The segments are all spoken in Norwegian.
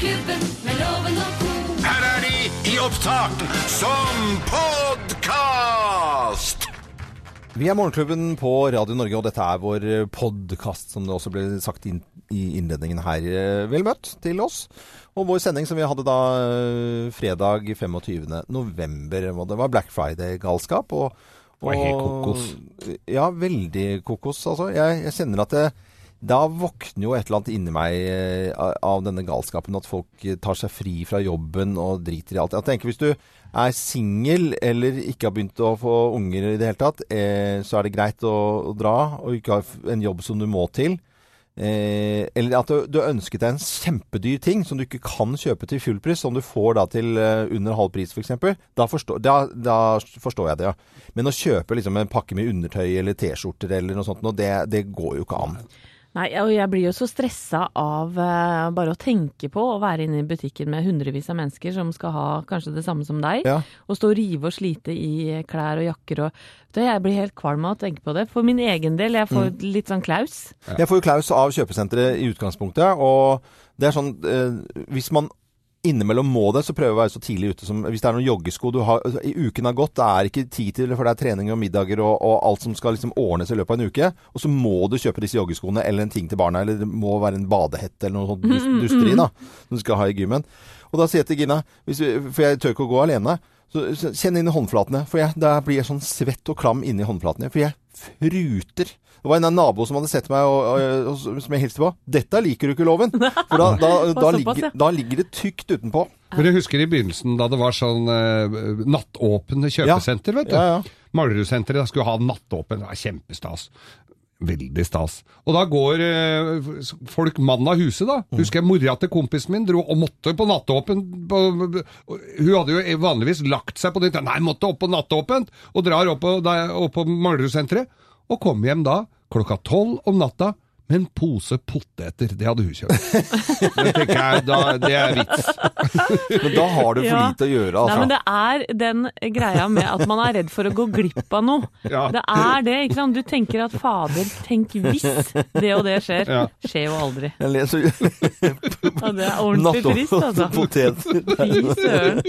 Morgenklubben med loven og co. Her er de i opptak som podkast! Vi er Morgenklubben på Radio Norge, og dette er vår podkast, som det også ble sagt inn i innledningen her. Vel møtt til oss. Og vår sending som vi hadde da eh, fredag 25. november, og det var Black Friday-galskap. Og, Det var helt kokos. Ja, veldig kokos, altså. Jeg, jeg kjenner at det, da våkner jo et eller annet inni meg eh, av- denne galskapen. At folk eh, tar seg fri fra jobben og driter i alt. Jeg tenker hvis du er singel eller ikke har begynt å få unger i det hele tatt, eh, så er det greit å, dra og ikke ha en jobb som du må til. Eh, eller at du, du ønsket deg en kjempedyr ting som du ikke kan kjøpe til fullpris, som du får da til under halv pris f.eks. Da, forstår- da, da forstår jeg det, ja. Men å kjøpe liksom en pakke med undertøy eller T-skjorter eller noe sånt, det, det går jo ikke an. Nei, og jeg blir jo så stressa av uh, bare å tenke på å være inne i butikken med hundrevis av mennesker som skal ha kanskje det samme som deg, Ja. og stå og rive og slite i klær og jakker og du, Jeg blir helt kvalm av å tenke på det. For min egen del, jeg får litt sånn klaus. Jeg får jo klaus av kjøpesenteret i utgangspunktet, og det er sånn eh, Hvis man innimellom må det, så prøver jeg å være så tidlig ute som Hvis det er noen joggesko du har I uken har gått, det er ikke tid til det, for det er trening og middager og, og alt som skal liksom ordnes i løpet av en uke. Og så må du kjøpe disse joggeskoene eller en ting til barna, eller det må være en badehette eller noe sånt dust, dusteri da, som du skal ha i gymmen. Og da sier jeg til Gina, vi, for jeg tør ikke å gå alene, så så kjenn inn i håndflatene. For jeg, da blir jeg sånn svett og klam inni håndflatene. For jeg fruter. Det var en nabo som hadde sett meg, og, og, og, som jeg hilste på. 'Dette liker du ikke, loven'. For da, da, da, ligger, da ligger det tykt utenpå. Men jeg husker i begynnelsen da det var sånn eh, nattåpne kjøpesenter, vet du. Ja, ja. Malerudsenteret skulle ha nattåpen, det var kjempestas. Veldig stas. Og da går eh, folk mann av huset, da. Husker jeg mora til kompisen min dro og måtte på nattåpent. På, hun hadde jo vanligvis lagt seg på det. Nei, måtte opp på nattåpent! Og drar opp på, der- opp på Manglerudsenteret. Og kommer hjem da klokka tolv om natta med en pose poteter. Det hadde hun kjøpt. Det tenker jeg, da, det er vits. Men da har du for Ja. lite å gjøre, altså. Nei, altså. men det er den greia med at man er redd for å gå glipp av noe. Ja. Det er det, ikke sant. Du tenker at fader, tenk hvis det og det skjer. Ja. Skjer jo aldri. Jeg leser Ja, det er ordentlig trist, altså. poteter. Fy søren.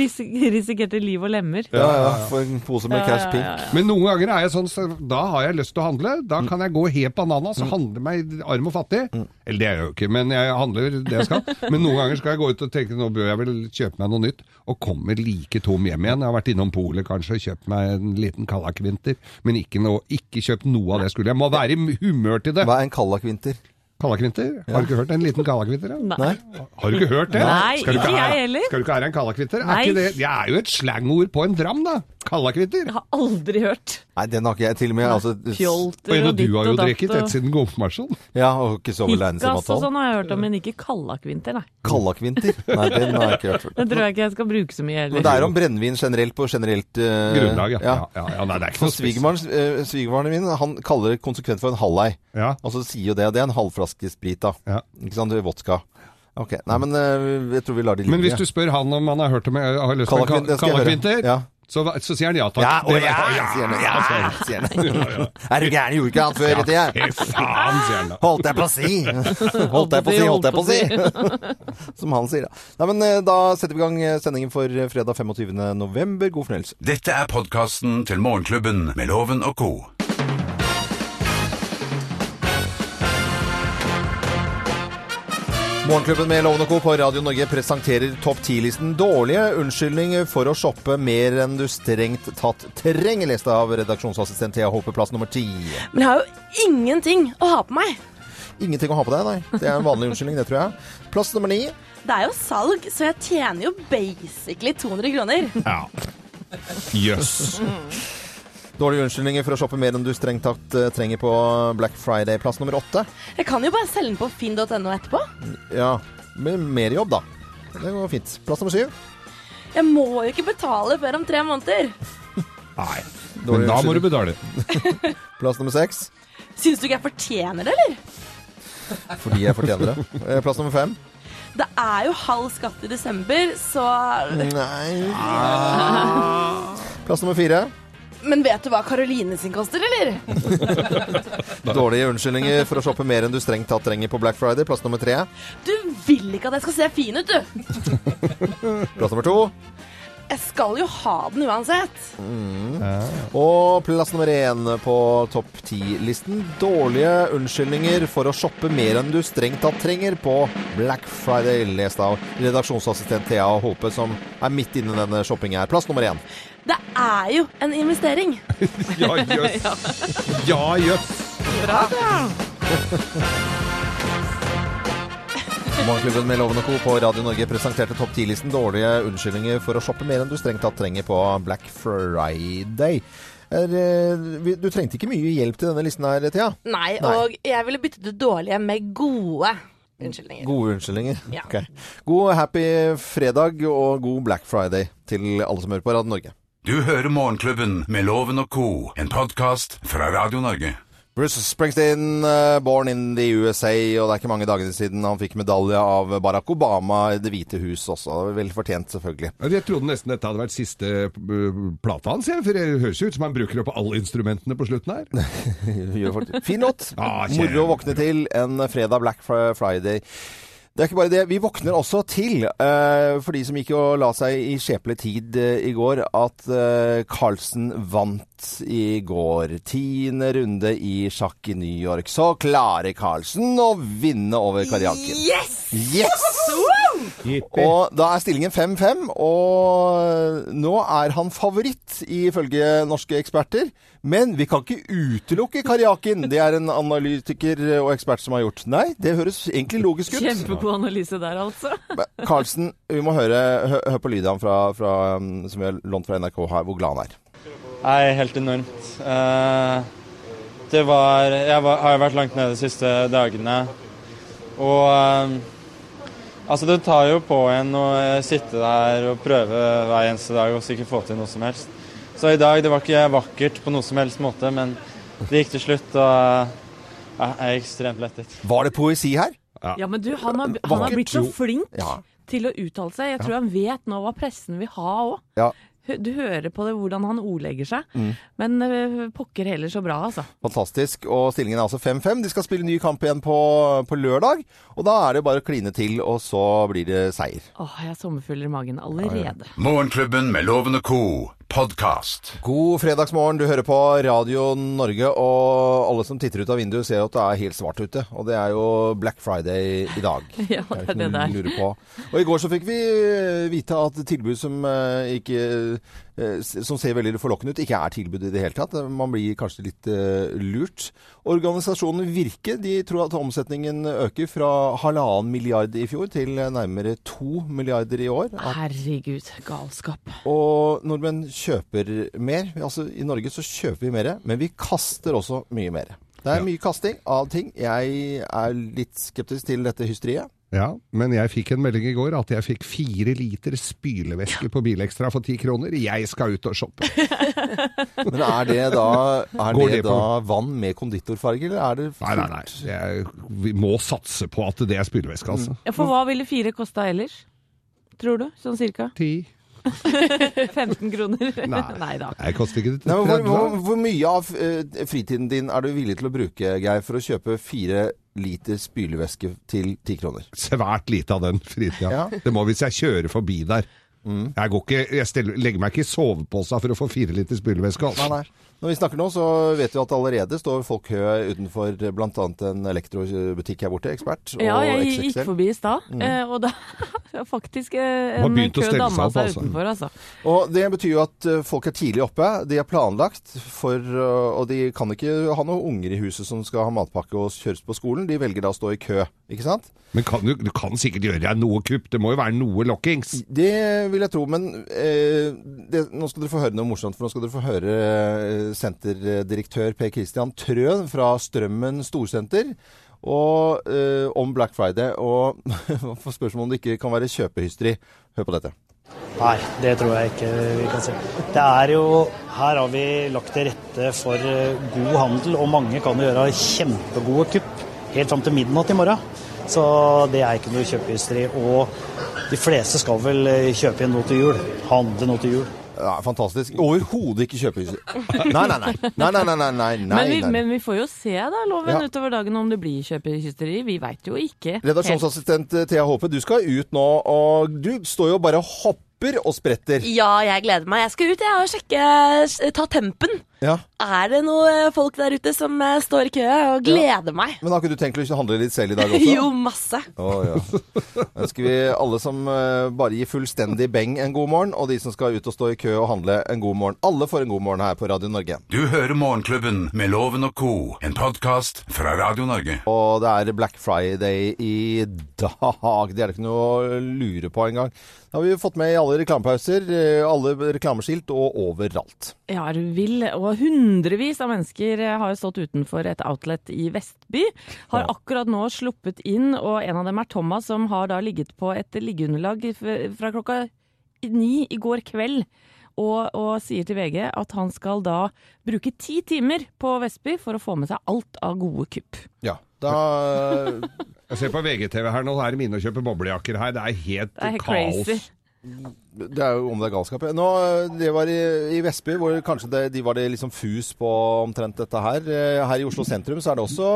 Ris risikerte liv og lemmer. Ja, ja, for en pose med Ja, Cash ja, Pink. ja, ja. Men noen ganger er jeg sånn, så da har jeg lyst til å handle. Da kan jeg gå helt bananas og handle meg arm og fattig. Eller det er jeg jo ikke, men jeg handler det jeg skal. Men noen ganger skal jeg gå ut og tenke nå bør jeg vel kjøpe meg noe nytt, og kommer like tom hjem igjen. Jeg har vært innom polet kanskje og kjøpt meg en liten Kallakvinter, men ikke, noe, ikke kjøpt noe av det skulle. Jeg må være i humør til det. Hva er en Kallakvinter? Kallakvinter? Har du ikke hørt en liten Kallakvinter? Ja? Nei. Har du ikke hørt det? Nei, ikke, ikke jeg heller. Skal du ikke ha en Kallakvinter? Er det, det er jo et slangord på en dram, da. Kallakvinter. Jeg har aldri hørt. Nei, den har ikke jeg til og med. Altså, Fjolter Og og datt. du har jo drikket et siden konfirmasjonen. ja, og ikke så alene Hikkas og sånn har jeg hørt om, men ikke Kallakvinter, nei. Kallakvinter? Nei, den har jeg ikke hørt før. Den tror jeg ikke jeg skal bruke så mye Men heller. det er om brennevin generelt på generelt uh, Grunnlag, ja. ja. ja. ja, ja nei, det er ikke noe spesielt. svigermaren eh, min han kaller det konsekvent for en halvei. Ja. Altså sier jo det. Det er en halvflaske sprit, da. Ja. Ikke sant? Vodka. Ok. Nei, men eh, jeg tror vi lar det ligge. Men hvis du spør han om han har hørt om jeg har lyst på skal jeg kallakvinter, Ja. så, så sier han ja takk. Ja, å ja, ja, sier han. Ja, sier han. Er du gæren? Gjorde ikke han før i tida? Fy faen, sier han da. Holdt jeg på å si! Holdt jeg på å si, holdt jeg på å si! Som han sier, ja. Nei, men eh, da setter vi i gang eh, sendingen for eh, fredag 25. november. God fornøyelse. Dette er podkasten til Morgenklubben med Loven og co. Morgenklubben med Lovende Co. på Radio Norge presenterer topp 10-listen dårlige unnskyldninger for å shoppe mer enn du strengt tatt trenger, leste av redaksjonsassistent Thea Hope, plass nummer ti. Men jeg har jo ingenting å ha på meg. Ingenting å ha på deg, nei. Det er en vanlig unnskyldning, det tror jeg. Plass nummer ni. Det er jo salg, så jeg tjener jo basically 200 kroner. Ja. Jøss. Dårlige unnskyldninger for å shoppe mer enn du strengt tatt eh, trenger på Black Friday. Plass nummer åtte. Jeg kan jo bare selge den på finn.no etterpå. Ja, med mer jobb, da. Det går fint. Plass nummer syv. Jeg må jo ikke betale før om tre måneder. Nei. Dårlig Men da må du betale. Plass nummer seks. Syns du ikke jeg fortjener det, eller? Fordi jeg fortjener det. Eh, Plass nummer fem. Det er jo halv skatt i desember, så Nei Plass nummer fire. Men vet du hva Karoline sin koster, eller? Dårlige unnskyldninger for å shoppe mer enn du strengt tatt trenger på Black Friday. Plass nummer tre. Du vil ikke at jeg skal se fin ut, du. Plass nummer to. Jeg skal jo ha den uansett. Og plass nummer én på topp ti-listen. Dårlige unnskyldninger for å shoppe mer enn du strengt tatt trenger på Black Friday. Lest av redaksjonsassistent Thea Hope, som er midt inne i denne shoppingen her. Plass nummer én. Det er jo en investering. Ja, jøss. Ja, jøss. Morgenklubben med Loven og Co. på Radio Norge presenterte topp 10-listen dårlige unnskyldninger for å shoppe mer enn du strengt tatt trenger på Black Friday. Er, eh, du trengte ikke mye hjelp til denne listen her, Thea. Nei, Nei. og jeg ville byttet ut dårlige med gode unnskyldninger. Gode unnskyldninger. Ja. Okay. God happy fredag og god Black Friday til alle som hører på Radio Norge. Du hører Morgenklubben med Loven og Co., en podkast fra Radio Norge. Bruce Springsteen, eh, born in the USA, og det er ikke mange dagene siden han fikk medalje av Barack Obama i Det hvite hus også. Vel fortjent, selvfølgelig. Jeg trodde nesten dette hadde vært siste uh, plata hans, for det høres jo ut som han bruker opp alle instrumentene på slutten her. Fin låt. Ah, Moro å våkne til en fredag Black Fri- Friday. Det er ikke bare det. Vi våkner også til, eh, for de som gikk og la seg i skjepelig tid eh, i går, at eh, Carlsen vant i går. Tiende runde i sjakk i New York. Så klarer Carlsen å vinne over Karianken. Yes! Yes! Og da er stillingen 5-5, og nå er han favoritt ifølge norske eksperter. Men vi kan ikke utelukke Karjakin. Det er en analytiker og ekspert som har gjort. Nei, det høres egentlig logisk ut. Kjempegod analyse der, altså. Karlsen, vi må høre, hø, hør på lyden fra, fra, um, som vi har lånt fra NRK her, hvor glad han er. Nei, helt enormt. Eh, det var Jeg var, har vært langt nede de siste dagene. Og eh, altså, det tar jo på en å sitte der og prøve hver eneste dag og ikke få til noe som helst. Så i dag, det var ikke vakkert på noe som helst måte, men det gikk til slutt, og eh, jeg er ekstremt lettet. Var det poesi her? Ja, men du, han har, han har blitt så flink Ja. til å uttale seg. Jeg tror han vet nå hva pressen vil ha òg. Ja. Du hører på det hvordan han ordlegger seg. Mm. Men øh, pokker heller så bra, altså. Fantastisk. Og stillingen er altså 5-5. De skal spille ny kamp igjen på, på lørdag. Og da er det bare å kline til, og så blir det seier. Åh, jeg har sommerfugler i magen allerede. Morgenklubben med lovende Co. podkast. God fredagsmorgen, du hører på Radio Norge, og alle som titter ut av vinduet ser at det er helt svart ute. Og det er jo Black Friday i dag. Ja, det er det der. du lurer på. Og i går så fikk vi vite at tilbud som eh, ikke som ser veldig forlokkende ut, ikke er tilbudet i det hele tatt. Man blir kanskje litt uh, lurt. Organisasjonen Virke de tror at omsetningen øker fra halvannen milliard i fjor til nærmere to milliarder i år. At Herregud, galskap. og nordmenn kjøper mer. Altså, I Norge så kjøper vi mer, men vi kaster også mye mer. Det er Ja. mye kasting av ting. Jeg er litt skeptisk til dette hysteriet. Ja, men jeg fikk en melding i går at jeg fikk fire liter spylevæske på Bilekstra for ti kroner. Jeg skal ut og shoppe. Men er det da, er det det da vann med konditorfarge, eller er det Nei, nei, nei. Jeg, vi må satse på at det er spylevæske, altså. Ja, For hva ville fire kosta ellers? Tror du? Sånn cirka? Ti. 15 kroner? Nei. Nei da. Nei, koster ikke det Nei, hvor, hvor, hvor mye av eh, fritiden din er du villig til å bruke, Geir, for å kjøpe fire liter spylevæske til ti kroner? Svært lite av den fritida. Ja. Det må hvis jeg kjører forbi der. Jeg, går ikke, jeg stiller, legger meg ikke i soveposa for å få fire liter spylevæske. Altså. Nei, nei. Når vi snakker nå, så vet vi at allerede står folk kø utenfor bl.a. en elektrobutikk her borte, Ekspert. og Ja, jeg gikk forbi i stad, mm. og da faktisk eh, en kø danna seg altså. utenfor, altså. Og Det betyr jo at eh, folk er tidlig oppe. De er planlagt, for, eh, og de kan ikke ha noen unger i huset som skal ha matpakke og kjøres på skolen. De velger da å stå i kø, ikke sant? Men kan du, du kan sikkert gjøre deg noe kupp. Det må jo være noe lokkings. Det vil jeg tro, men eh, det, nå skal dere få høre noe morsomt. For nå skal dere få høre eh, senterdirektør Per Christian Trøen fra Strømmen Storsenter. Og eh, om Black Friday, og får spørsmål om det ikke kan være kjøpehysteri. Hør på dette. Nei, det tror jeg ikke vi kan si. Det er jo, Her har vi lagt til rette for eh, god handel, og mange kan gjøre kjempegode kupp helt fram til midnatt i morgen. Så det er ikke noe kjøpehysteri. Og de fleste skal vel eh, kjøpe inn noe til jul. Handle noe til jul. Ja, fantastisk. Overhodet ikke kjøpehysteri. Nei, nei, nei. Nei, nei, nei, nei, nei, Men, vi, men vi får jo se da, Loven, Ja. utover dagen om det blir kjøpehysteri. Vi veit jo ikke. Redaksjonsassistent eh, Thea Håpe, du skal ut nå, og du står jo bare og hopper og spretter. Ja, jeg gleder meg. Jeg skal ut jeg, og sjekke, ta tempen. Ja. Er det noen folk der ute som eh, står i kø og gleder meg? Men har ikke du tenkt å handle litt selv i dag også? Jo, masse. Oh, ja. Ønsker vi alle som eh, bare gir fullstendig beng en god morgen, og de som skal ut og stå i kø og handle en god morgen. Alle får en god morgen her på Radio Norge. Du hører Morgenklubben med Loven og co., en podkast fra Radio Norge. Og det er Black Friday i dag. Det er det ikke noe å lure på engang. Det har vi fått med i alle reklamepauser, eh, alle reklameskilt og overalt. Ja, er du vill? Og hundrevis av mennesker eh, har stått utenfor et outlet i Vestby. Har akkurat nå sluppet inn, og en av dem er Thomas, som har da ligget på et liggeunderlag fra klokka ni i går kveld. Og, og sier til VG at han skal da bruke ti timer på Vestby for å få med seg alt av gode kupp. Ja, da Jeg ser på VGTV her nå, så er det mine å kjøpe boblejakker her. Det er helt, Det er helt kaos. crazy. Det er jo om det er galskap. Nå, det var i, i Vestby, hvor kanskje det, de var det liksom fus på omtrent dette her. Eh, Her i Oslo sentrum så er det også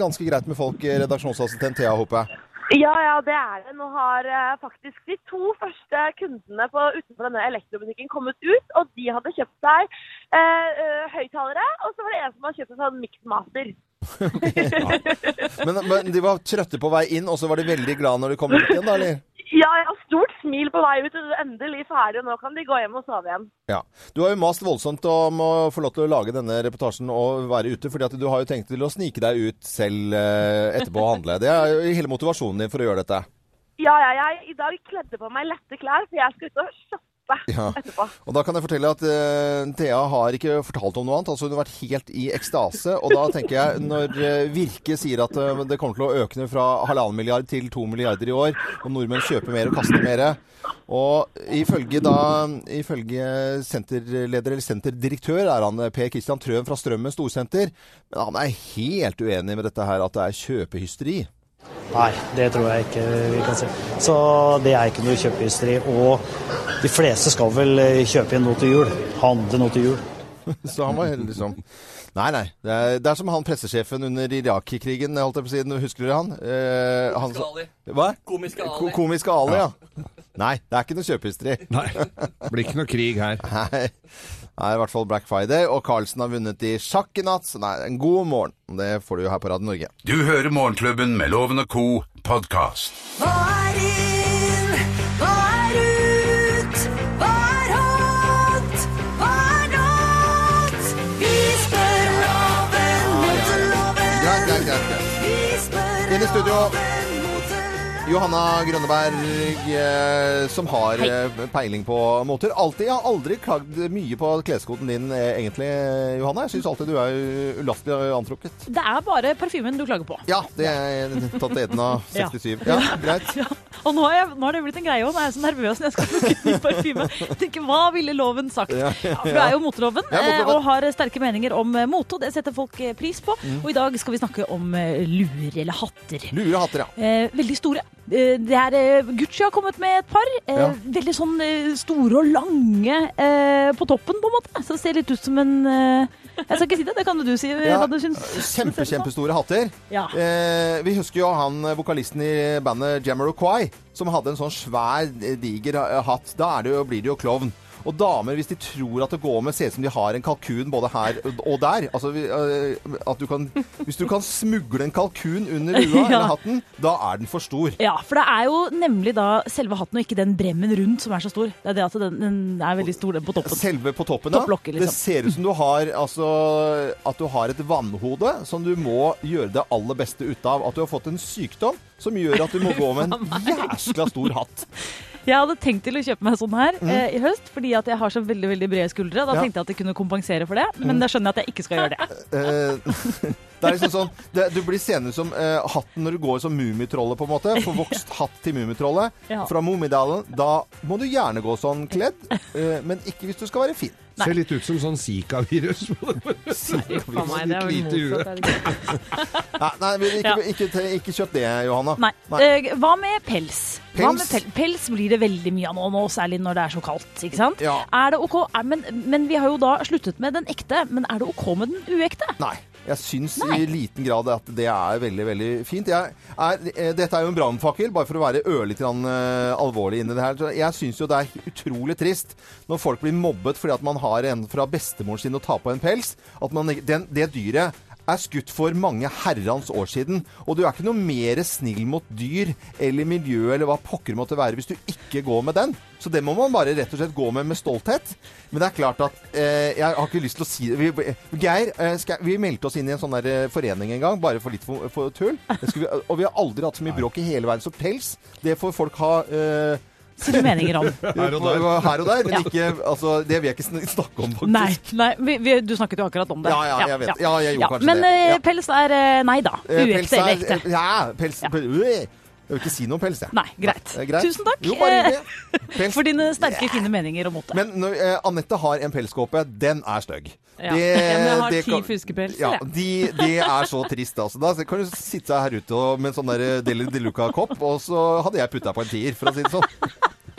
ganske greit med folk. eh, Redaksjonsassistent Thea, håper jeg. Ja, ja, det er det. Nå har eh, faktisk de to første kundene på, utenfor denne elektrobutikken kommet ut, og de hadde kjøpt seg eh, høyttalere, og så var det en som hadde kjøpt seg sånn mixmaster. Men, men de var trøtte på vei inn, og så var de veldig glad når de kom ut igjen, da, eller? Ja, jeg har stort smil på vei ut, endelig ferdig, og nå kan de gå hjem og sove igjen. Ja. Du har jo mast voldsomt om å få lov til å lage denne reportasjen og være ute, fordi at du har jo tenkt til å snike deg ut selv eh, etterpå og handle. Det er jo hele motivasjonen din for å gjøre dette. Ja, ja, jeg i dag kledde på meg lette klær, for jeg skal ut og shoppe Ja. etterpå. Og da kan jeg fortelle at uh, Thea har ikke fortalt om noe annet. Altså Hun har vært helt i ekstase. Og da tenker jeg, når uh, Virke sier at uh, det kommer til å øke fra halvannen milliard til to milliarder i år, og nordmenn kjøper mer og kaster mer Og ifølge da Ifølge senterleder, eller senterdirektør, er han Per Kristian Trøen fra Strømmen storsenter. Men han er helt uenig med dette her at det er kjøpehysteri. Nei, det tror jeg ikke vi kan si. Så det er ikke noe kjøpehysteri. Og de fleste skal vel eh, kjøpe inn noe til jul. Handle noe til jul. Så han var helt liksom Nei, nei. Det er, det er som han pressesjefen under Irak-krigen, holdt jeg på å si. Husker dere han? Eh, han sa- Ali. Hva? Komiske Ko Ali. komiske Ali, ja. Nei, det er ikke noe kjøpehysteri. Nei, det blir ikke noe krig her. Nei. Det er i hvert fall Black Friday, og Carlsen har vunnet i sjakk i natt. Så nei, en god morgen. Det får du jo her på Radio Norge. Du hører Morgenklubben med Loven og co. podkast. Hva spør Inn i studio. loven mot Johanna Grønneberg, eh, som har eh, peiling på moter. Alltid, jeg har aldri klagd mye på kleskoden din, eh, egentlig, Johanna. Jeg syns alltid du er ulastelig antrukket. Det er bare parfymen du klager på. Ja, det er tatt Edna 67. Ja, greit. Og nå, har jeg, nå har det blitt en greie òg. Nå er jeg så nervøs når jeg skal plukke ny parfyme. Tenker, Hva ville loven sagt? Ja, ja, For du er jo moteloven, Ja, moteloven. eh, og har sterke meninger om eh, mote. og Det setter folk eh, pris på. Mm. Og i dag skal vi snakke om eh, luer eller hatter. Lure hatter, ja. Eh, veldig store. Eh, det er eh, Gucci har kommet med et par. Eh, Ja. Veldig sånn store og lange på toppen, på en måte. Så det ser litt ut som en Jeg skal ikke si det, det kan du si Ja, hva du syns. Kjempe, kjempestore hatter. Ja. Eh, vi husker jo han vokalisten i bandet Jamiroquai, som hadde en sånn svær, diger hatt. Da er det jo, blir det jo klovn. Og damer, hvis de tror at det går med, ser ut som de har en kalkun både her og der. Altså, eh, at du kan, hvis du kan smugle en kalkun under lua Ja. eller hatten, da er den for stor. Ja, for det er jo nemlig da selve hatten og ikke den bremmen rundt som er så stor. Det er det at den, den er veldig stor, den på toppen. Selve på toppen, da. Liksom. Det ser ut som du har, altså, at du har et vannhode som du må gjøre det aller beste ut av. At du har fått en sykdom som gjør at du må gå med en jæskla stor hatt. Jeg hadde tenkt til å kjøpe meg sånn her Mm. eh, i høst, fordi at jeg har så veldig veldig brede skuldre. Da Ja. tenkte jeg at jeg kunne kompensere for det, men da skjønner jeg at jeg ikke skal gjøre det. Eh, det er liksom sånn det, Du blir seende som eh, hatten når du går som Mummitrollet, på en måte. Forvokst hatt til Mummitrollet Ja. fra Mummidalen. Da må du gjerne gå sånn kledd, eh, men ikke hvis du skal være fin. Nei. Ser litt ut som sånn Zika-virus. Vel Lite ikke? Nei, ikke, kjøtt ikke, ikke, kjøp det, Johanna. Nei. Nei. hva med pels? Hva Pels? med pel pels blir det veldig mye av nå, nå, særlig når det er så kaldt. ikke sant? Ja. Er det ok, er, men, men vi har jo da sluttet med den ekte, men er det ok med den uekte? Nei. Jeg syns i liten grad at det er veldig veldig fint. Er, eh, dette er jo en brannfakkel, bare for å være ørlite grann, eh, alvorlig inni det her. Jeg syns jo det er utrolig trist når folk blir mobbet fordi at man har en fra bestemoren sin å ta på en pels. At man, den, det dyret er skutt for mange herrens år siden. Og du er ikke noe mer snill mot dyr eller miljø eller hva pokker måtte være hvis du ikke går med den. Så det må man bare rett og slett gå med med stolthet. Men det er klart at eh, Jeg har ikke lyst til å si det. Vi, Geir, eh, skal, vi meldte oss inn i en sånn der eh, forening en gang, bare for litt for, for tull. Vi, og vi har aldri hatt så mye bråk i hele verden. Så pels, det får folk ha eh, Sine meninger om. Her og der. her og der, men Ja. ikke Altså, det vil jeg ikke sn- snakke om, faktisk. Nei, nei vi, vi, du snakket jo akkurat om det. Ja, ja, jeg vet. Ja, jeg gjorde kanskje Men det. Men Ja. pels er eh, nei da. Eh, Uekte eller er- ekte. Ja, pels Ja. pels øh, Jeg vil ikke si noe om pels, jeg. Nei, greit. Nei, greit. Tusen takk Jo, bare eh. Pels. for dine sterke, fine meninger om mote. Men når eh, Anette har en pelskåpe, den er stygg. Ja. Det, men jeg har ti fuskepelser, Ja, de, det er så trist, altså. Da kan du sitte her ute og, med en sånn der Deli de Luca-kopp, og så hadde jeg putta på en tier, for å si det sånn.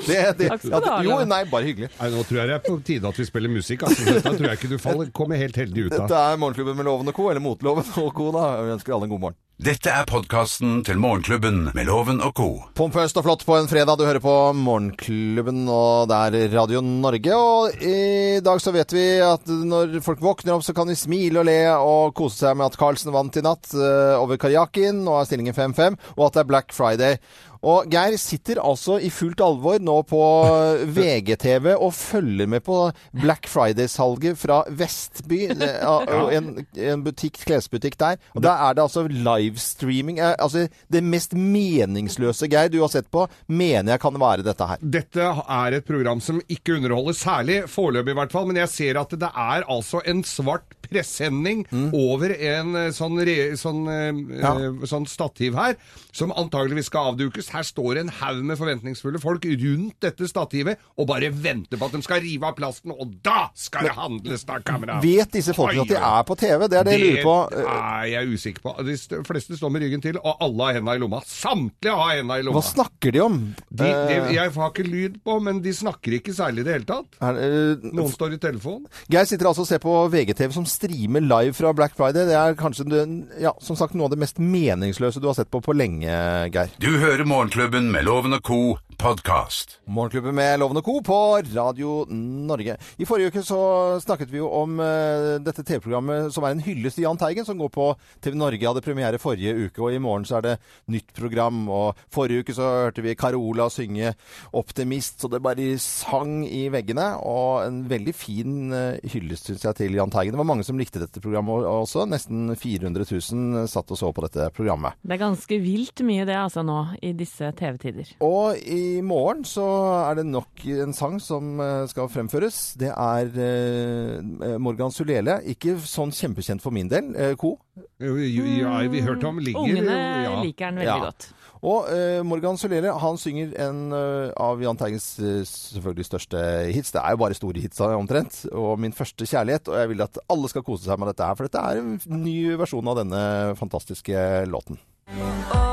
Det, det, Takk skal du ha, jo, nei, bare hyggelig. Nei, nå tror jeg det er på tide at vi spiller musikk. Altså. Dette tror jeg ikke du faller, kommer helt heldig ut av. Dette er Morgenklubben med Loven og Co., eller Motloven og Co. da. Vi ønsker alle en god morgen. Dette er podkasten til Morgenklubben med Loven og co. Pompøst og flott på en fredag. Du hører på Morgenklubben, og det er Radio Norge. Og i dag så vet vi at når folk våkner opp, så kan de smile og le og kose seg med at Carlsen vant i natt uh, over Karjakin. og er stillingen 5-5, og at det er Black Friday. Og Geir sitter altså i fullt alvor nå på VGTV og følger med på Black Friday-salget fra Vestby. En, en butikk, klesbutikk der. Og da er det altså livestreaming. Eh, Altså det mest meningsløse, Geir, du har sett på, mener jeg kan være dette her. Dette er et program som ikke underholder særlig, foreløpig i hvert fall, men jeg ser at det er altså en svart presenning over en eh, sånn, re, sånn, eh, Mm. Ja. sånn stativ her, som antageligvis skal avdukes. Her står en haug med forventningsfulle folk rundt dette stativet og bare venter på at de skal rive av plasten, og da skal det handles, da, kamerat! Vet disse folkene at de er på TV? Det er det jeg lurer på. Det er jeg usikker på. De fleste står med ryggen til, og alle har henda i lomma. Samtlige har henda i lomma. Hva snakker de om? De, de, Eh, jeg har ikke lyd på, men de snakker ikke særlig i det hele tatt. er, uh, Noen står i telefon. Geir sitter altså og ser på VGTV som streamer live fra Black Friday. Det er kanskje ja, som sagt, noe av det mest meningsløse du har sett på på lenge, Geir. Du hører Morgenklubben med Loven og co. podkast. Morgenklubben med Lovende Co. på Radio Norge. I forrige uke så snakket vi jo om uh, dette TV-programmet som er en hyllest til Jahn Teigen, som går på TV Norge. Hadde premiere forrige uke, og i morgen så er det nytt program. Og forrige uke så hørte vi Carola synge 'Optimist', så det bare sang i veggene. Og en veldig fin uh, hyllest, syns jeg, til Jahn Teigen. Det var mange som likte dette programmet også. Nesten 400 000 satt og så på dette programmet. Det er ganske vilt mye det altså nå i disse TV-tider. Og i morgen så er det nok en sang som eh, skal fremføres. Det er eh, Morgan Sulele. Ikke sånn kjempekjent for min del, Co. Ja, vi hørte om ligger Ungene ja. liker den veldig Ja. godt. Og uh, Morgan Sulele han synger en uh, av Jahn Teigens uh, selvfølgelig største hits. Det er jo bare store hits eh, omtrent. Og 'Min første kjærlighet'. Og jeg vil at alle skal kose seg med dette her, for dette er en ny versjon av denne fantastiske låten. Det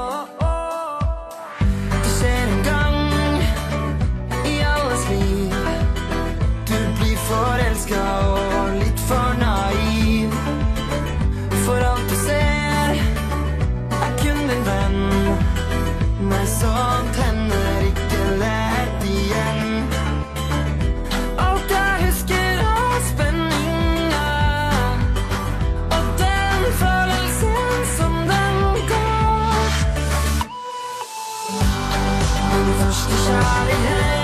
Min første kjærlighet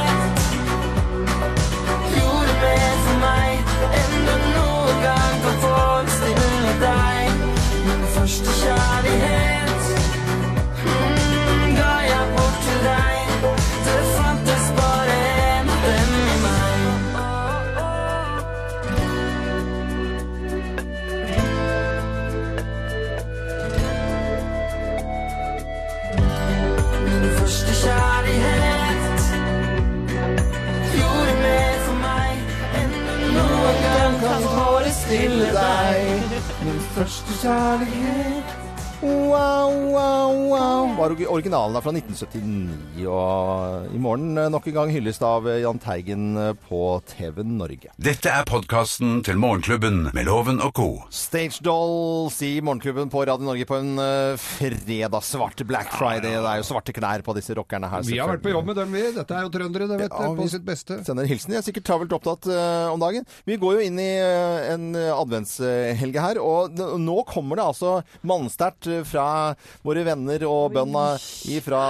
første kjærlighet. Wow, wow, wow. Var originalen er fra 1979, og i morgen eh, nok en gang hyllest av eh, Jahn Teigen eh, på TV Norge. Dette er podkasten til Morgenklubben med Loven og co. Stage Dolls i Morgenklubben på Radio Norge på en fredag. Svart Black Friday. Det er jo svarte klær på disse rockerne her. Vi har vært på jobb med dem, vi. Dette er jo trøndere, det vet Ja, du. På sitt beste. Sender hilsen. Jeg er sikkert travelt opptatt uh, om dagen. Vi går jo inn i uh, en adventshelge her, og nå kommer det altså mannsterkt eh, fra våre venner og bøndene fra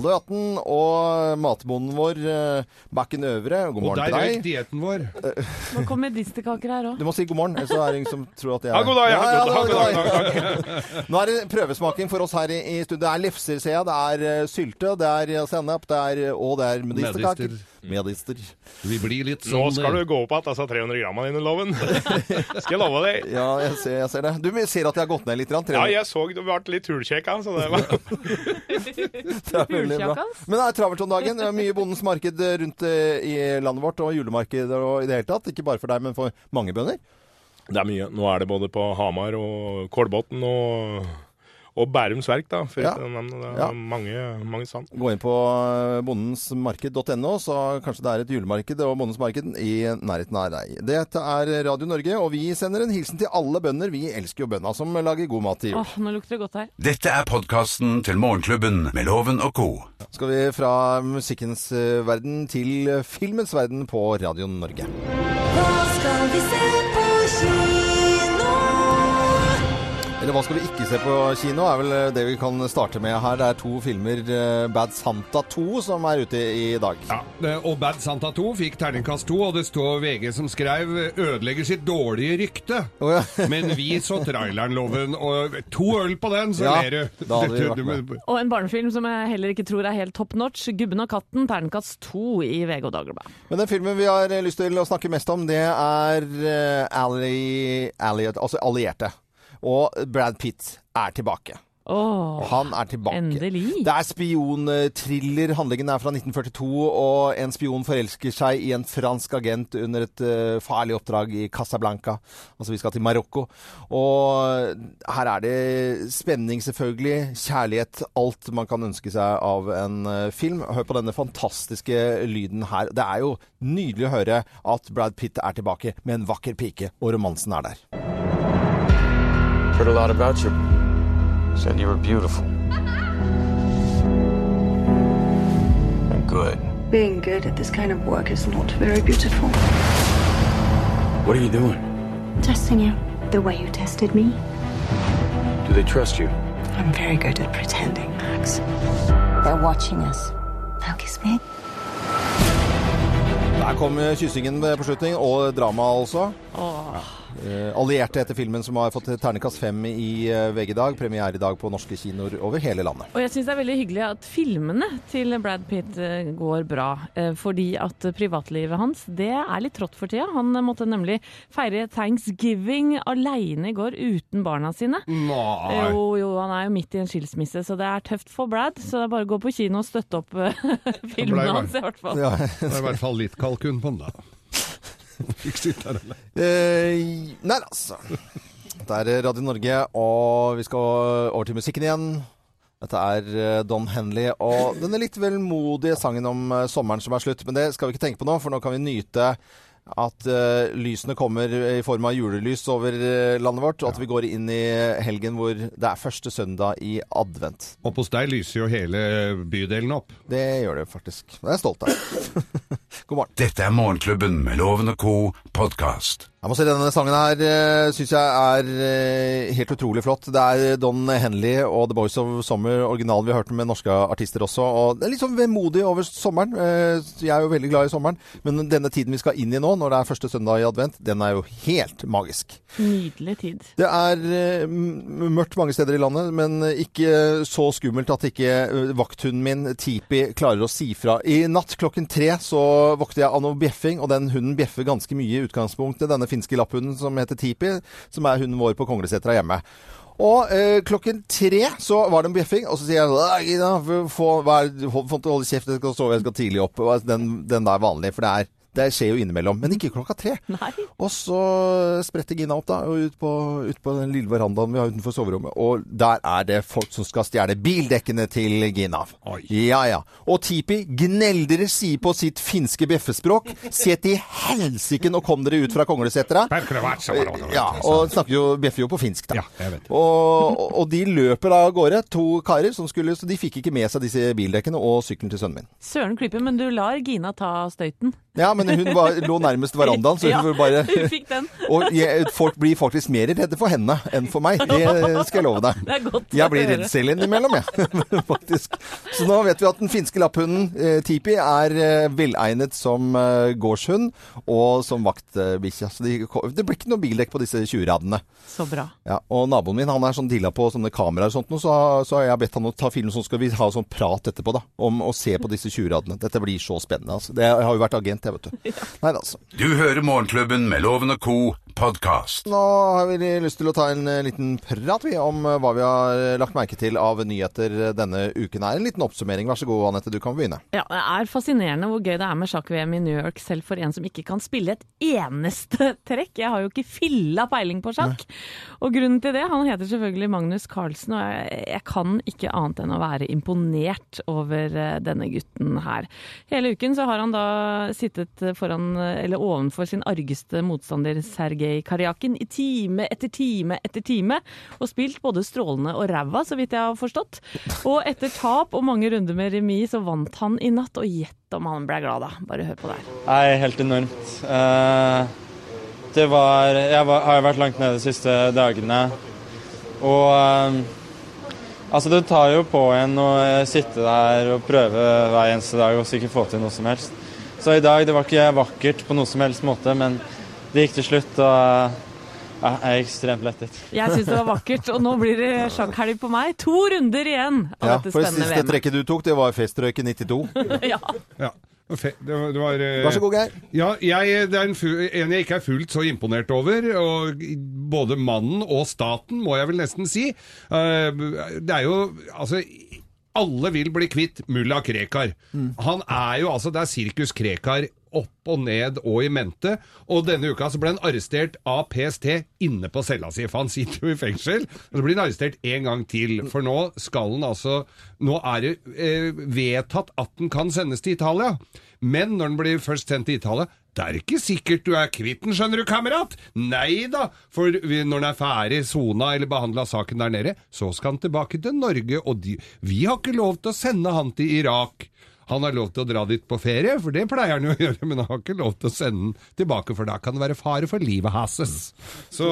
Løten og matbonden vår eh, Bakken Øvre. God Og morgen der til røyk deg. dietten vår. Nå kommer medisterkaker her òg. Du må si god morgen, ellers så er det ingen som tror at jeg Ja, god dag, ja, ja, god dag, god god dag. dag, Nå er det prøvesmaking for oss her i, studio. Det er lefser, ser jeg. Det er eh, sylte, det er eh, sennep, det er, og det er medisterkaker. Medister. Vi blir litt sånn Nå skal du gå opp igjen altså 300 grammene dine, Loven. Skal jeg love deg. Ja, jeg ser, jeg ser det. Du ser at jeg har gått ned litt. 300. Ja, jeg så du ble litt hulkjekka, så det var Det er veldig bra. Men det er travelt om dagen. Det er mye Bondens marked rundt eh, i landet vårt, og julemarked og i det hele tatt. Ikke bare for deg, men for mange bønder. Det er mye. Nå er det både på Hamar og Kolbotn og, og Bærums Verk, da. For Ja. det. Ja. er mange, mange stand. Gå inn på eh, bondensmarked.no, så kanskje det er et julemarked og Bondens marked i nærheten av deg. Dette er Radio Norge, og vi sender en hilsen til alle bønder. Vi elsker jo bønda som lager god mat til jul. Åh, nå lukter det godt her. Dette er podkasten til Morgenklubben med Loven og co. Skal vi fra musikkens eh, verden til filmens verden på Radio Norge. Hva skal vi se Eller hva skal du ikke se på kino, er vel det vi kan starte med her. Det er to filmer, eh, Bad Santa 2, som er ute i dag. Ja, eh, og Bad Santa 2 fikk terningkast 2, og det står VG som skrev 'ødelegger sitt dårlige rykte'. Men vi så traileren, Loven, og to øl på den, så Ja, ler du. da hadde vi med. Og en barnefilm som jeg heller ikke tror er helt top notch. 'Gubben og katten', terningkast 2 i VG og Dagbladet. Men den filmen vi har eh, lyst til å snakke mest om, det er eh, Alli, Alli, altså Allierte. Og Brad Pitt er tilbake. Oh, Han er tilbake. endelig. Det er spionthriller. Handlingen er fra 1942, og en spion forelsker seg i en fransk agent under et uh, farlig oppdrag i Casablanca. Altså, vi skal til Marokko. Og her er det spenning, selvfølgelig. Kjærlighet. Alt man kan ønske seg av en uh, film. Hør på denne fantastiske lyden her. Det er jo nydelig å høre at Brad Pitt er tilbake med en vakker pike, og romansen er der. Heard a lot about you. Said you were beautiful. And good. Being good at this kind of work is not very beautiful. What are you doing? Testing you. The way you tested me. Do they trust you? I'm very good at pretending, Max. They're watching us. Now kiss me. Der kom kyssingen på slutten, og drama altså. Åh. Eh, Allierte etter filmen som har fått ternekast fem i eh, VG i dag. Premiere i dag på norske kinoer over hele landet. Og jeg syns det er veldig hyggelig at filmene til Brad Pitt eh, går bra. eh, Fordi at privatlivet hans, det er litt trått for tida. Han eh, måtte nemlig feire thanksgiving aleine i går uten barna sine. Nei. Jo, jo, han er jo midt i en skilsmisse, så det er tøft for Brad. Så det er bare å gå på kino og støtte opp eh, filmene hans, i hvert fall. Ja. Det er i hvert fall litt kalkun på den, da. Ikke sitte her alene. Eh, nei, altså. Det er Radio Norge, og vi skal over til musikken igjen. Dette er eh, Don Henley og denne litt velmodige sangen om eh, sommeren som er slutt. Men det skal vi ikke tenke på nå, for nå kan vi nyte at uh, lysene kommer i form av julelys over eh, landet vårt, og at vi går inn i helgen hvor det er første søndag i advent. Og hos deg lyser jo hele bydelen opp. Det gjør det faktisk. Det er jeg stolt av. God morgen. Dette er Morgenklubben med Loven og co. podkast. Jeg må si Denne sangen her uh, syns jeg er eh, helt utrolig flott. Det er Don Henley og The Boys of Summer, originalen vi har hørt med norske artister også. og Det er litt sånn vemodig over sommeren. Eh, jeg er jo veldig glad i sommeren. Men denne tiden vi skal inn i nå, når det er første søndag i advent, den er jo helt magisk. Nydelig tid. Det er eh, mørkt mange steder i landet, men ikke så skummelt at ikke eh, vakthunden min, Tipi, klarer å si fra. I natt klokken tre så våkner jeg av noe bjeffing, og den hunden bjeffer ganske mye i utgangspunktet. Denne finske lapphunden som heter Tipi, som er hunden vår på Konglesetra hjemme. Og eh, klokken tre så var det en bjeffing, og så sier jeg «Åh, Gina, få, hva er- hold- til holde kjeft, jeg skal sove, jeg skal tidlig opp. Den, den der vanlige, for det er Det skjer jo innimellom, men ikke klokka tre. Og så spretter Gina opp da, og ut på, ut på den lille verandaen vi har utenfor soverommet, og der er det folk som skal stjele bildekkene til Gina. Ja, ja. Og Tipi, gneldere sier si på sitt finske bjeffespråk. Se til helsike, nå kom dere ut fra Konglesetra. Ja, og snakker jo, bjeffer jo på finsk, da. Og, og de løper da av gårde, to karer, som skulle, så de fikk ikke med seg disse bildekkene og sykkelen til sønnen min. Søren klype, men du lar Gina ta støyten. Ja, men hun var, lå nærmest verandaen, så hun Ja, bare hun fikk den. Og jeg, folk blir faktisk mer redde for henne enn for meg. Det skal jeg love deg. Det er godt Jeg blir redd selv innimellom, jeg. faktisk. Så nå vet vi at den finske lapphunden eh, Tipi er eh, velegnet som eh, gårdshund og som vaktbikkje. Så de, det blir ikke noe bildekk på disse tjuvradene. Så bra. Ja, og naboen min han er sånn dilla på sånne kameraer og sånt, så, så har jeg bedt han å ta film, så skal vi ha sånn prat etterpå da, om å se på disse tjuvradene. Dette blir så spennende. Altså. Det, jeg har jo vært agent, jeg, vet du. Nei da, altså. Du hører Morgenklubben med Loven og Co. podkast. Nå har vi lyst til å ta en eh, liten prat vi, om eh, hva vi har eh, lagt merke til av nyheter denne uken. her. En liten oppsummering. Vær så god, Anette. Du kan begynne. Ja, Det er fascinerende hvor gøy det er med sjakk-VM i New York, selv for en som ikke kan spille et eneste trekk. Jeg har jo ikke filla peiling på sjakk. Og grunnen til det, han heter selvfølgelig Magnus Carlsen, og jeg, jeg kan ikke annet enn å være imponert over denne gutten her. Hele uken så har han da sittet foran, eller ovenfor sin argeste motstander Sergej Karjakin i time etter time etter time, og spilt både strålende og ræva, så vidt jeg har forstått. Og etter tap og mange runder med remis, så vant han i natt, og gjett om han ble glad da. Bare hør på det her. Nei, helt enormt. Eh, det var Jeg var, har vært langt nede de siste dagene. Og eh, altså, det tar jo på en å sitte der og prøve hver eneste dag og så ikke få til noe som helst. Så i dag det var ikke vakkert på noe som helst måte, men det gikk til slutt, og eh, ja, jeg er ekstremt lettet. Jeg syns det var vakkert, og nå blir det sjakkhelg på meg. To runder igjen av Ja, dette for det spennende siste trekket du tok, det var festrøyken i 92. ja. Ja. Det var, det var, eh, Vær så god, Geir. Ja, jeg, det er en, en jeg ikke er fullt så imponert over. Og både mannen og staten, må jeg vel nesten si. Eh, Det er jo Altså alle vil bli kvitt mulla Krekar. Han er jo altså Det er sirkus Krekar opp og ned og i mente. Og denne uka så ble han arrestert av PST inne på cella si, for han sitter jo i fengsel. Og så blir han arrestert en gang til, for nå skal han altså Nå er det eh, vedtatt at den kan sendes til Italia. Men når den blir først sendt til Italia det er ikke sikkert du er kvitt den, skjønner du, kamerat! Nei da, for når den er ferdig sona eller behandla saken der nede, så skal han tilbake til Norge, og de, vi har ikke lov til å sende han til Irak. Han har lov til å dra dit på ferie, for det pleier han jo å gjøre, men han har ikke lov til å sende den tilbake, for da kan det være fare for livet hans. Så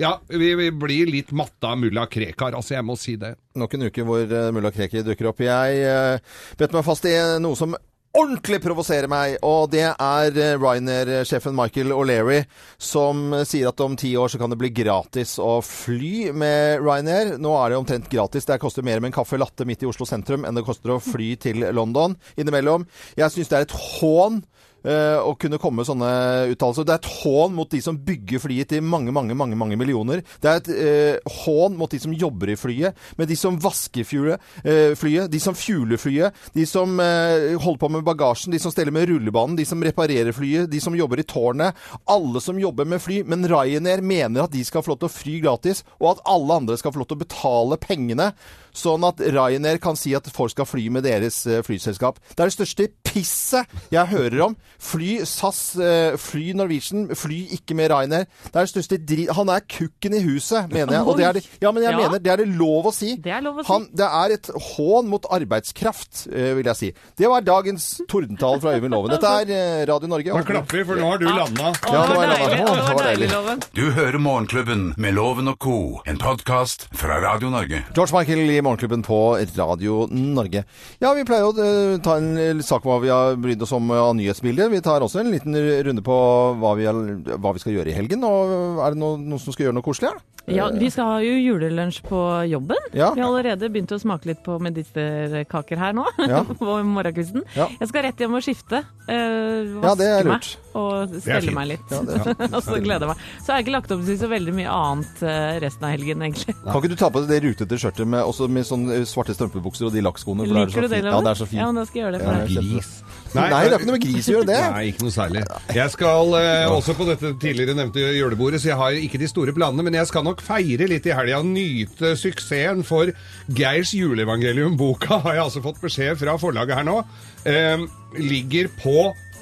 ja, vi, vi blir litt matta av mulla Krekar, altså, jeg må si det. Nok en uke hvor uh, mulla Krekar dukker opp. Jeg uh, bet meg fast i noe som ordentlig provoserer meg, og det er eh, Ryanair-sjefen Michael O'Leary som eh, sier at om ti år så kan det bli gratis å fly med Ryanair. Nå er det omtrent gratis. Det koster mer med en kaffe latte midt i Oslo sentrum enn det koster å fly til London innimellom. Jeg syns det er et hån å kunne komme med sånne uttalelser. Det er et hån mot de som bygger flyet til mange, mange, mange, mange millioner. Det er et eh, hån mot de som jobber i flyet, med de som vasker flyet, eh, flyet de som fueler flyet, de som eh, holder på med bagasjen, de som steller med rullebanen, de som reparerer flyet, de som jobber i tårnet. Alle som jobber med fly. Men Ryanair mener at de skal få lov til å fly gratis, og at alle andre skal få lov til å betale pengene. Sånn at Ryanair kan si at folk skal fly med deres eh, flyselskap. Det er det største pisset jeg hører om. Fly SAS, eh, fly Norwegian, fly ikke med Ryanair. Det er det største dri... Han er kukken i huset, mener jeg. Og det er det, ja, men jeg Ja. mener det er det lov å si. Det er lov å si. Han, det er et hån mot arbeidskraft, eh, vil jeg si. Det var dagens tordentale fra Øyvind Loven. Dette er eh, Radio Norge. Da klapper vi, for nå har du landa. Ja, det var deilig. Det var deilig. Du hører Morgenklubben med Loven og Co., en podkast fra Radio Norge. George Michael i Morgenklubben på Radio Norge. Ja, vi pleier å ta en sak om hva vi har brydd oss om av nyhetsbildet. Vi tar også en liten runde på hva vi, er, hva vi skal gjøre i helgen. Og er det noe, noen som skal gjøre noe koselig? Her? Ja, Vi skal ha jo julelunsj på jobben. Ja. Vi har allerede begynt å smake litt på medisterkaker her nå. Ja. på morgenkvisten. Ja. Jeg skal rett hjem og skifte. Øh, Ja, det er vaske lurt. meg og stelle meg litt. Ja, og så gleder jeg meg. Så har jeg ikke lagt opp til så veldig mye annet eh, resten av helgen, egentlig. Kan ikke du ta på deg det rutete skjørtet med, med sånne svarte strømpebukser og de lakkskoene? er Liker du det. Loven? Ja, det er så fint. Ja, men da skal jeg gjøre det for Ja, deg. Kjempe- Nei, det har ikke noe med gris å gjøre, det. Nei, ikke noe særlig. Jeg skal eh, også på dette tidligere nevnte julebordet, så jeg har ikke de store planene, men jeg skal nok feire litt i helga nyte suksessen for Geirs juleevangelium-boka, har jeg altså fått beskjed fra forlaget her nå. Eh, ligger på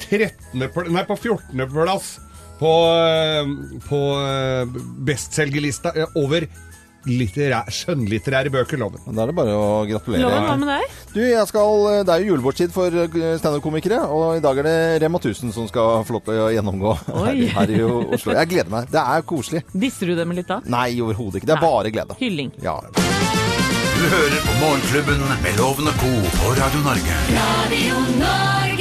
13. pl- Nei, på 14. plass på, eh, på eh, bestselgerlista eh, over litterær, skjønnlitterære bøker, Loven. Da er det bare å gratulere. Loven, hva med deg? Du, jeg skal, Det er jo julebordstid for eh, standup-komikere, og i dag er det Rema 1000 som skal få lov til å gjennomgå her, Oi. her i Oslo. Jeg gleder meg. Det er koselig. Disser du dem litt da? Nei, overhodet ikke. Det er bare glede. Hylling. Ja. Du hører på Morgenklubben med Loven og Co. på Radio Norge. Radio Norge.